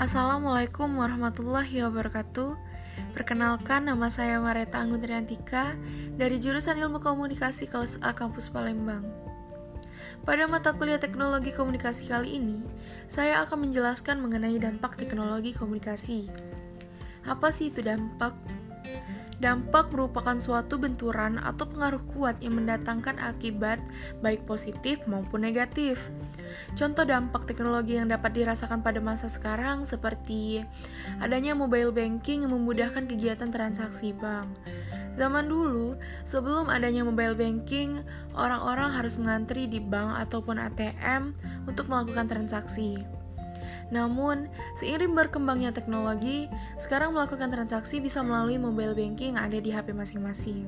Assalamualaikum warahmatullahi wabarakatuh. Perkenalkan, nama saya Mareta Anggun Triantika dari jurusan Ilmu Komunikasi kelas A Kampus Palembang. Pada mata kuliah Teknologi Komunikasi kali ini, saya akan menjelaskan mengenai dampak teknologi komunikasi. Apa sih itu dampak? Dampak merupakan suatu benturan atau pengaruh kuat yang mendatangkan akibat baik positif maupun negatif. Contoh dampak teknologi yang dapat dirasakan pada masa sekarang seperti adanya mobile banking yang memudahkan kegiatan transaksi bank. Zaman dulu, sebelum adanya mobile banking, orang-orang harus mengantri di bank ataupun ATM untuk melakukan transaksi. Namun, seiring berkembangnya teknologi, sekarang melakukan transaksi bisa melalui mobile banking ada di HP masing-masing.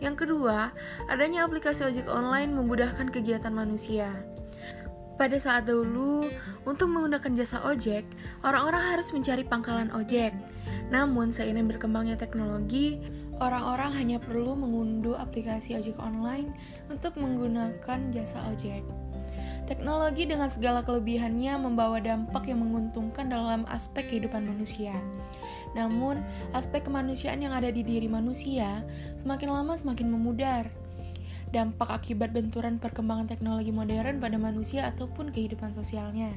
Yang kedua, adanya aplikasi ojek online memudahkan kegiatan manusia. Pada saat dahulu, untuk menggunakan jasa ojek, orang-orang harus mencari pangkalan ojek. Namun, seiring berkembangnya teknologi, orang-orang hanya perlu mengunduh aplikasi ojek online untuk menggunakan jasa ojek. Teknologi dengan segala kelebihannya membawa dampak yang menguntungkan dalam aspek kehidupan manusia. Namun, aspek kemanusiaan yang ada di diri manusia semakin lama semakin memudar. Dampak akibat benturan perkembangan teknologi modern pada manusia ataupun kehidupan sosialnya.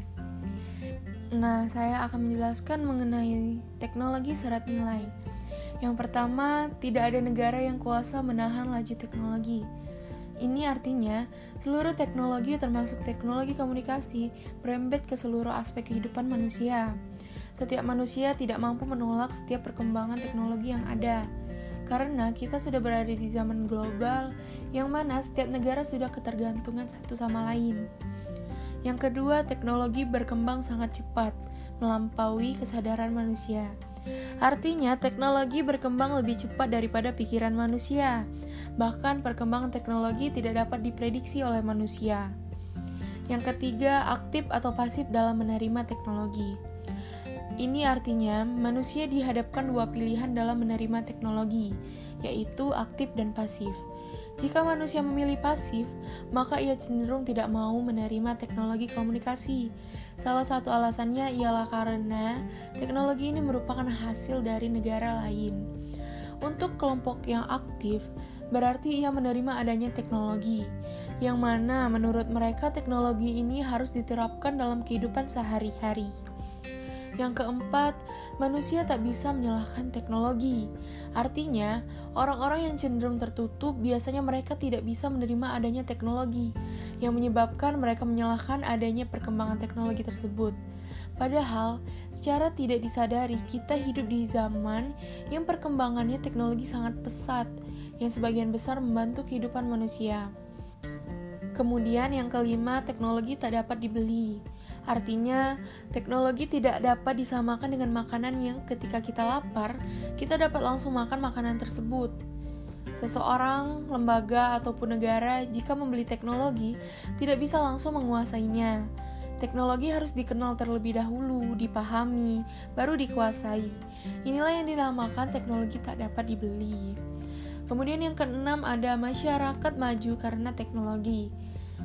Nah, saya akan menjelaskan mengenai teknologi syarat nilai. Yang pertama, tidak ada negara yang kuasa menahan laju teknologi. Ini artinya, seluruh teknologi termasuk teknologi komunikasi berembet ke seluruh aspek kehidupan manusia. Setiap manusia tidak mampu menolak setiap perkembangan teknologi yang ada. Karena kita sudah berada di zaman global yang mana setiap negara sudah ketergantungan satu sama lain. Yang kedua, teknologi berkembang sangat cepat, melampaui kesadaran manusia. Artinya, teknologi berkembang lebih cepat daripada pikiran manusia. Bahkan, perkembangan teknologi tidak dapat diprediksi oleh manusia. Yang ketiga, aktif atau pasif dalam menerima teknologi. Ini artinya manusia dihadapkan dua pilihan dalam menerima teknologi, yaitu aktif dan pasif. Jika manusia memilih pasif, maka ia cenderung tidak mau menerima teknologi komunikasi. Salah satu alasannya ialah karena teknologi ini merupakan hasil dari negara lain. Untuk kelompok yang aktif, berarti ia menerima adanya teknologi, yang mana menurut mereka teknologi ini harus diterapkan dalam kehidupan sehari-hari. Yang keempat, manusia tak bisa menyalahkan teknologi. Artinya, orang-orang yang cenderung tertutup biasanya mereka tidak bisa menerima adanya teknologi, yang menyebabkan mereka menyalahkan adanya perkembangan teknologi tersebut. Padahal, secara tidak disadari, kita hidup di zaman yang perkembangannya teknologi sangat pesat, yang sebagian besar membantu kehidupan manusia. Kemudian, yang kelima, teknologi tak dapat dibeli. Artinya, teknologi tidak dapat disamakan dengan makanan yang ketika kita lapar, kita dapat langsung makan makanan tersebut. Seseorang, lembaga, ataupun negara, jika membeli teknologi, tidak bisa langsung menguasainya. Teknologi harus dikenal terlebih dahulu, dipahami, baru dikuasai. Inilah yang dinamakan teknologi tak dapat dibeli. Kemudian yang keenam ada masyarakat maju karena teknologi.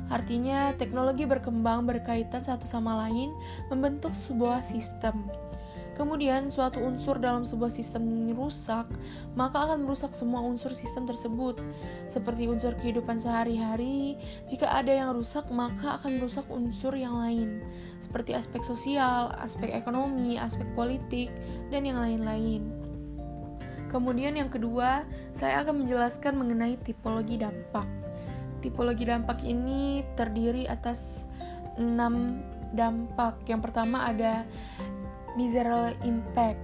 Artinya, teknologi berkembang berkaitan satu sama lain, membentuk sebuah sistem. Kemudian, suatu unsur dalam sebuah sistem rusak, maka akan merusak semua unsur sistem tersebut. Seperti unsur kehidupan sehari-hari, jika ada yang rusak, maka akan merusak unsur yang lain, seperti aspek sosial, aspek ekonomi, aspek politik, dan yang lain-lain. Kemudian, yang kedua, saya akan menjelaskan mengenai tipologi dampak. Tipologi dampak ini terdiri atas enam dampak. Yang pertama ada miserable impact.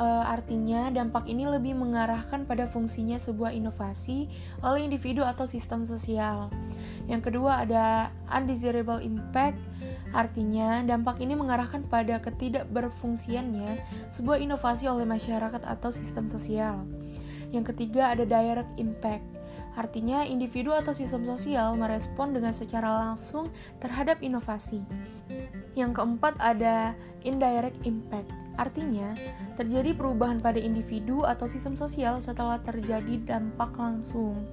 Uh, artinya, dampak ini lebih mengarahkan pada fungsinya sebuah inovasi oleh individu atau sistem sosial. Yang kedua ada undesirable impact. Artinya, dampak ini mengarahkan pada ketidakberfungsiannya sebuah inovasi oleh masyarakat atau sistem sosial. Yang ketiga ada direct impact. Artinya, individu atau sistem sosial merespon dengan secara langsung terhadap inovasi. Yang keempat ada indirect impact. Artinya, terjadi perubahan pada individu atau sistem sosial setelah terjadi dampak langsung.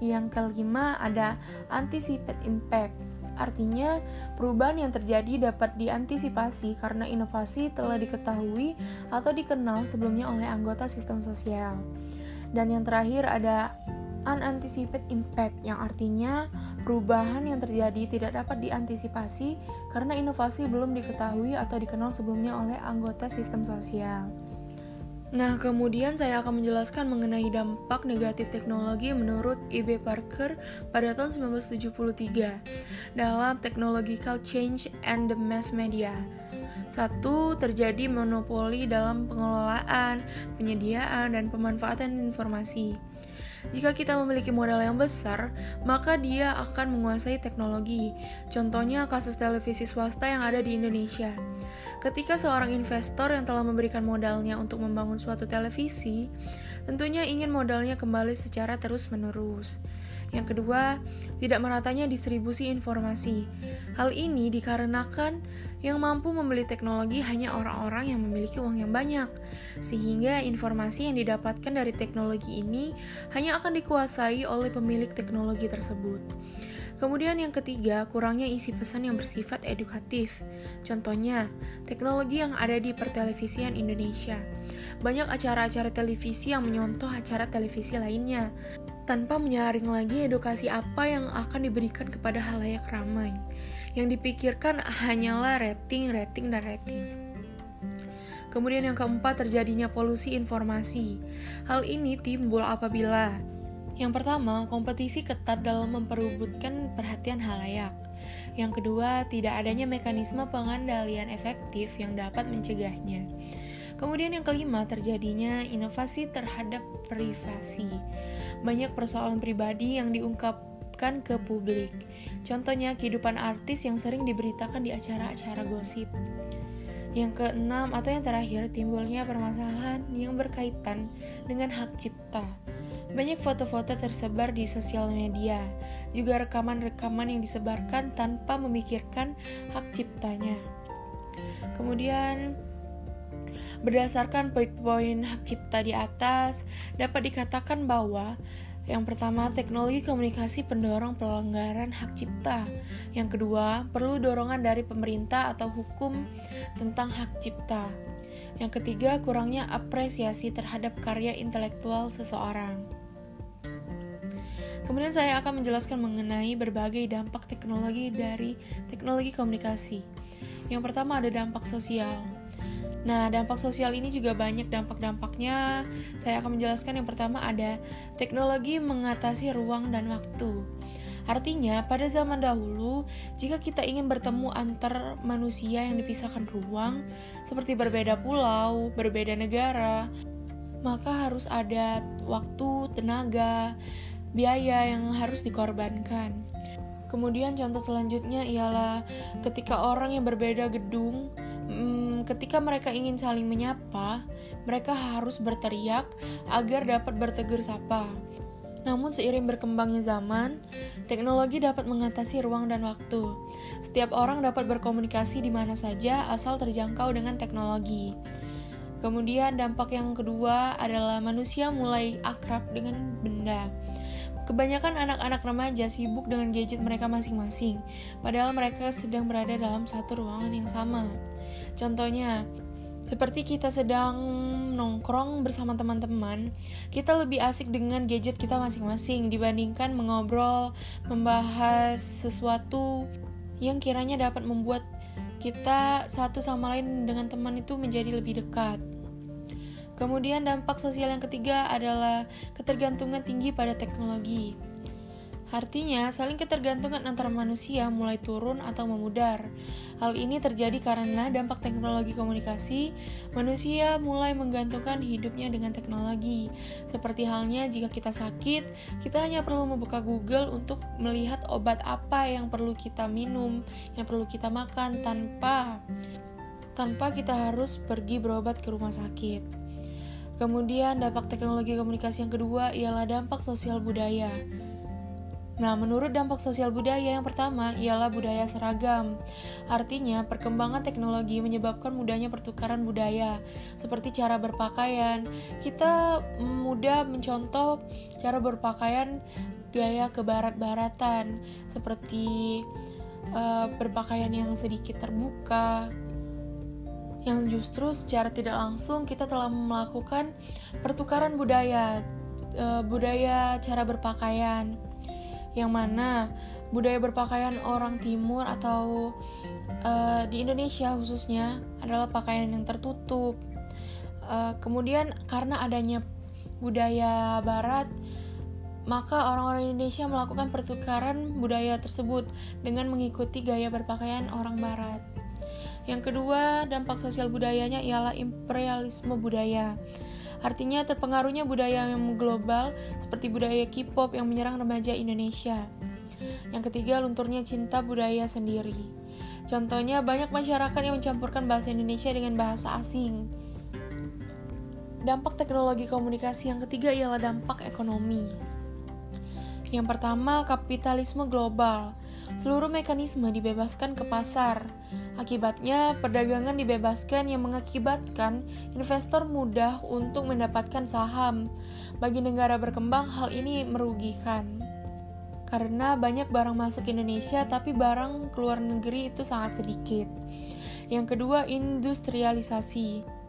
Yang kelima ada anticipate impact. Artinya, perubahan yang terjadi dapat diantisipasi karena inovasi telah diketahui atau dikenal sebelumnya oleh anggota sistem sosial. Dan yang terakhir ada unanticipated impact yang artinya perubahan yang terjadi tidak dapat diantisipasi karena inovasi belum diketahui atau dikenal sebelumnya oleh anggota sistem sosial. Nah, kemudian saya akan menjelaskan mengenai dampak negatif teknologi menurut E.B. Parker pada tahun 1973 dalam Technological Change and the Mass Media. Satu, terjadi monopoli dalam pengelolaan, penyediaan, dan pemanfaatan informasi. Jika kita memiliki modal yang besar, maka dia akan menguasai teknologi. Contohnya kasus televisi swasta yang ada di Indonesia. Ketika seorang investor yang telah memberikan modalnya untuk membangun suatu televisi, tentunya ingin modalnya kembali secara terus-menerus. Yang kedua, tidak meratanya distribusi informasi. Hal ini dikarenakan yang mampu membeli teknologi hanya orang-orang yang memiliki uang yang banyak, sehingga informasi yang didapatkan dari teknologi ini hanya akan dikuasai oleh pemilik teknologi tersebut. Kemudian yang ketiga, kurangnya isi pesan yang bersifat edukatif. Contohnya, teknologi yang ada di pertelevisian Indonesia. Banyak acara-acara televisi yang menyontoh acara televisi lainnya, tanpa menyaring lagi edukasi apa yang akan diberikan kepada halayak ramai. Yang dipikirkan hanyalah rating, rating, dan rating. Kemudian yang keempat terjadinya polusi informasi. Hal ini timbul apabila yang pertama, kompetisi ketat dalam memperebutkan perhatian halayak. Yang kedua, tidak adanya mekanisme pengandalian efektif yang dapat mencegahnya. Kemudian yang kelima, terjadinya inovasi terhadap privasi. Banyak persoalan pribadi yang diungkap diungkapkan ke publik. Contohnya kehidupan artis yang sering diberitakan di acara-acara gosip. Yang keenam atau yang terakhir, timbulnya permasalahan yang berkaitan dengan hak cipta. Banyak foto-foto tersebar di sosial media, juga rekaman-rekaman yang disebarkan tanpa memikirkan hak ciptanya. Kemudian, berdasarkan poin-poin hak cipta di atas, dapat dikatakan bahwa yang pertama, teknologi komunikasi pendorong pelanggaran hak cipta. Yang kedua, perlu dorongan dari pemerintah atau hukum tentang hak cipta. Yang ketiga, kurangnya apresiasi terhadap karya intelektual seseorang. Kemudian saya akan menjelaskan mengenai berbagai dampak teknologi dari teknologi komunikasi. Yang pertama ada dampak sosial. Nah, dampak sosial ini juga banyak dampak-dampaknya. Saya akan menjelaskan yang pertama ada teknologi mengatasi ruang dan waktu. Artinya, pada zaman dahulu, jika kita ingin bertemu antar manusia yang dipisahkan ruang, seperti berbeda pulau, berbeda negara, maka harus ada waktu, tenaga, biaya yang harus dikorbankan. Kemudian contoh selanjutnya ialah ketika orang yang berbeda gedung ketika mereka ingin saling menyapa, mereka harus berteriak agar dapat bertegur sapa. Namun seiring berkembangnya zaman, teknologi dapat mengatasi ruang dan waktu. Setiap orang dapat berkomunikasi di mana saja asal terjangkau dengan teknologi. Kemudian dampak yang kedua adalah manusia mulai akrab dengan benda. Kebanyakan anak-anak remaja sibuk dengan gadget mereka masing-masing, padahal mereka sedang berada dalam satu ruangan yang sama. Contohnya, seperti kita sedang nongkrong bersama teman-teman, kita lebih asik dengan gadget kita masing-masing dibandingkan mengobrol, membahas sesuatu yang kiranya dapat membuat kita satu sama lain dengan teman itu menjadi lebih dekat. Kemudian dampak sosial yang ketiga adalah ketergantungan tinggi pada teknologi. Artinya, saling ketergantungan antara manusia mulai turun atau memudar. Hal ini terjadi karena dampak teknologi komunikasi, manusia mulai menggantungkan hidupnya dengan teknologi. Seperti halnya jika kita sakit, kita hanya perlu membuka Google untuk melihat obat apa yang perlu kita minum, yang perlu kita makan tanpa tanpa kita harus pergi berobat ke rumah sakit. Kemudian dampak teknologi komunikasi yang kedua ialah dampak sosial budaya. Nah, menurut dampak sosial budaya yang pertama ialah budaya seragam. Artinya, perkembangan teknologi menyebabkan mudahnya pertukaran budaya, seperti cara berpakaian. Kita mudah mencontoh cara berpakaian gaya kebarat-baratan, seperti uh, berpakaian yang sedikit terbuka, yang justru secara tidak langsung kita telah melakukan pertukaran budaya, uh, budaya cara berpakaian, yang mana budaya berpakaian orang Timur atau uh, di Indonesia khususnya adalah pakaian yang tertutup. Uh, kemudian karena adanya budaya Barat, maka orang-orang Indonesia melakukan pertukaran budaya tersebut dengan mengikuti gaya berpakaian orang Barat. Yang kedua, dampak sosial budayanya ialah imperialisme budaya. Artinya terpengaruhnya budaya yang global seperti budaya K-pop yang menyerang remaja Indonesia. Yang ketiga, lunturnya cinta budaya sendiri. Contohnya, banyak masyarakat yang mencampurkan bahasa Indonesia dengan bahasa asing. Dampak teknologi komunikasi yang ketiga ialah dampak ekonomi. Yang pertama, kapitalisme global. Seluruh mekanisme dibebaskan ke pasar. Akibatnya, perdagangan dibebaskan yang mengakibatkan investor mudah untuk mendapatkan saham. Bagi negara berkembang, hal ini merugikan. Karena banyak barang masuk Indonesia, tapi barang keluar negeri itu sangat sedikit. Yang kedua, industrialisasi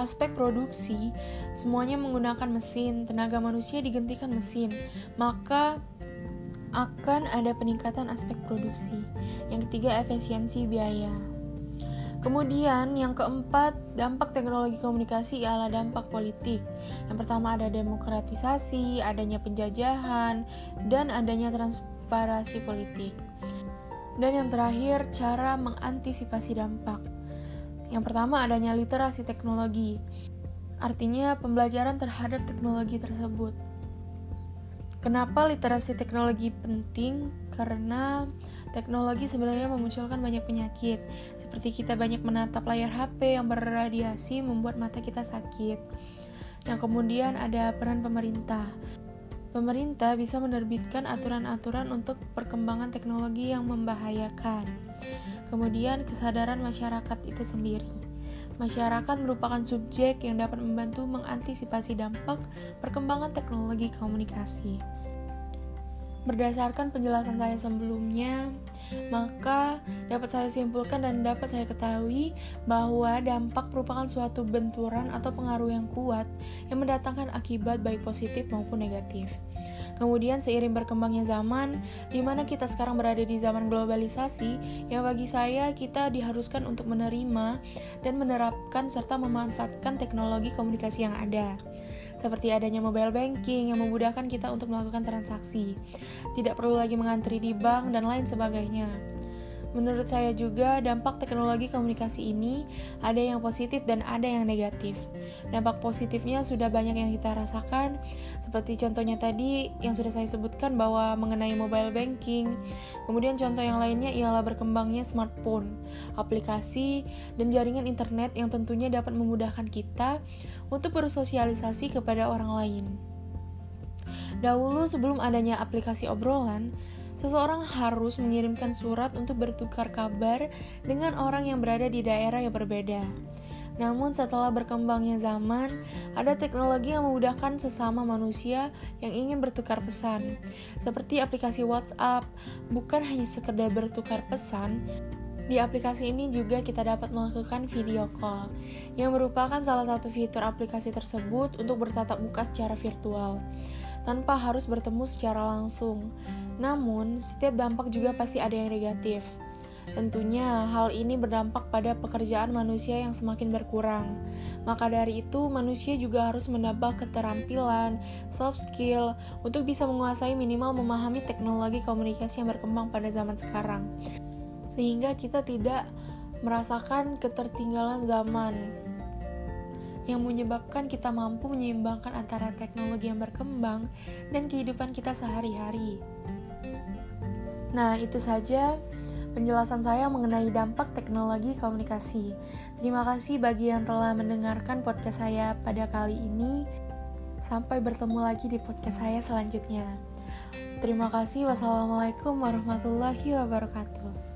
aspek produksi, semuanya menggunakan mesin, tenaga manusia digantikan mesin, maka akan ada peningkatan aspek produksi. Yang ketiga, efisiensi biaya. Kemudian yang keempat, dampak teknologi komunikasi ialah dampak politik. Yang pertama ada demokratisasi, adanya penjajahan, dan adanya transparasi politik. Dan yang terakhir, cara mengantisipasi dampak. Yang pertama adanya literasi teknologi, artinya pembelajaran terhadap teknologi tersebut. Kenapa literasi teknologi penting? Karena teknologi sebenarnya memunculkan banyak penyakit, seperti kita banyak menatap layar HP yang berradiasi membuat mata kita sakit. Yang kemudian ada peran pemerintah. Pemerintah bisa menerbitkan aturan-aturan untuk perkembangan teknologi yang membahayakan. Kemudian, kesadaran masyarakat itu sendiri. Masyarakat merupakan subjek yang dapat membantu mengantisipasi dampak perkembangan teknologi komunikasi. Berdasarkan penjelasan saya sebelumnya, maka dapat saya simpulkan dan dapat saya ketahui bahwa dampak merupakan suatu benturan atau pengaruh yang kuat yang mendatangkan akibat baik positif maupun negatif. Kemudian seiring berkembangnya zaman, di mana kita sekarang berada di zaman globalisasi, yang bagi saya kita diharuskan untuk menerima dan menerapkan serta memanfaatkan teknologi komunikasi yang ada seperti adanya mobile banking yang memudahkan kita untuk melakukan transaksi. Tidak perlu lagi mengantri di bank dan lain sebagainya. Menurut saya juga, dampak teknologi komunikasi ini ada yang positif dan ada yang negatif. Dampak positifnya sudah banyak yang kita rasakan, seperti contohnya tadi yang sudah saya sebutkan bahwa mengenai mobile banking. Kemudian contoh yang lainnya ialah berkembangnya smartphone, aplikasi, dan jaringan internet yang tentunya dapat memudahkan kita untuk bersosialisasi kepada orang lain. Dahulu sebelum adanya aplikasi obrolan, seseorang harus mengirimkan surat untuk bertukar kabar dengan orang yang berada di daerah yang berbeda. Namun setelah berkembangnya zaman, ada teknologi yang memudahkan sesama manusia yang ingin bertukar pesan. Seperti aplikasi WhatsApp, bukan hanya sekedar bertukar pesan, di aplikasi ini juga kita dapat melakukan video call, yang merupakan salah satu fitur aplikasi tersebut untuk bertatap muka secara virtual, tanpa harus bertemu secara langsung. Namun, setiap dampak juga pasti ada yang negatif. Tentunya, hal ini berdampak pada pekerjaan manusia yang semakin berkurang. Maka dari itu, manusia juga harus menambah keterampilan, soft skill, untuk bisa menguasai minimal memahami teknologi komunikasi yang berkembang pada zaman sekarang. Sehingga kita tidak merasakan ketertinggalan zaman yang menyebabkan kita mampu menyeimbangkan antara teknologi yang berkembang dan kehidupan kita sehari-hari. Nah, itu saja penjelasan saya mengenai dampak teknologi komunikasi. Terima kasih bagi yang telah mendengarkan podcast saya pada kali ini. Sampai bertemu lagi di podcast saya selanjutnya. Terima kasih. Wassalamualaikum warahmatullahi wabarakatuh.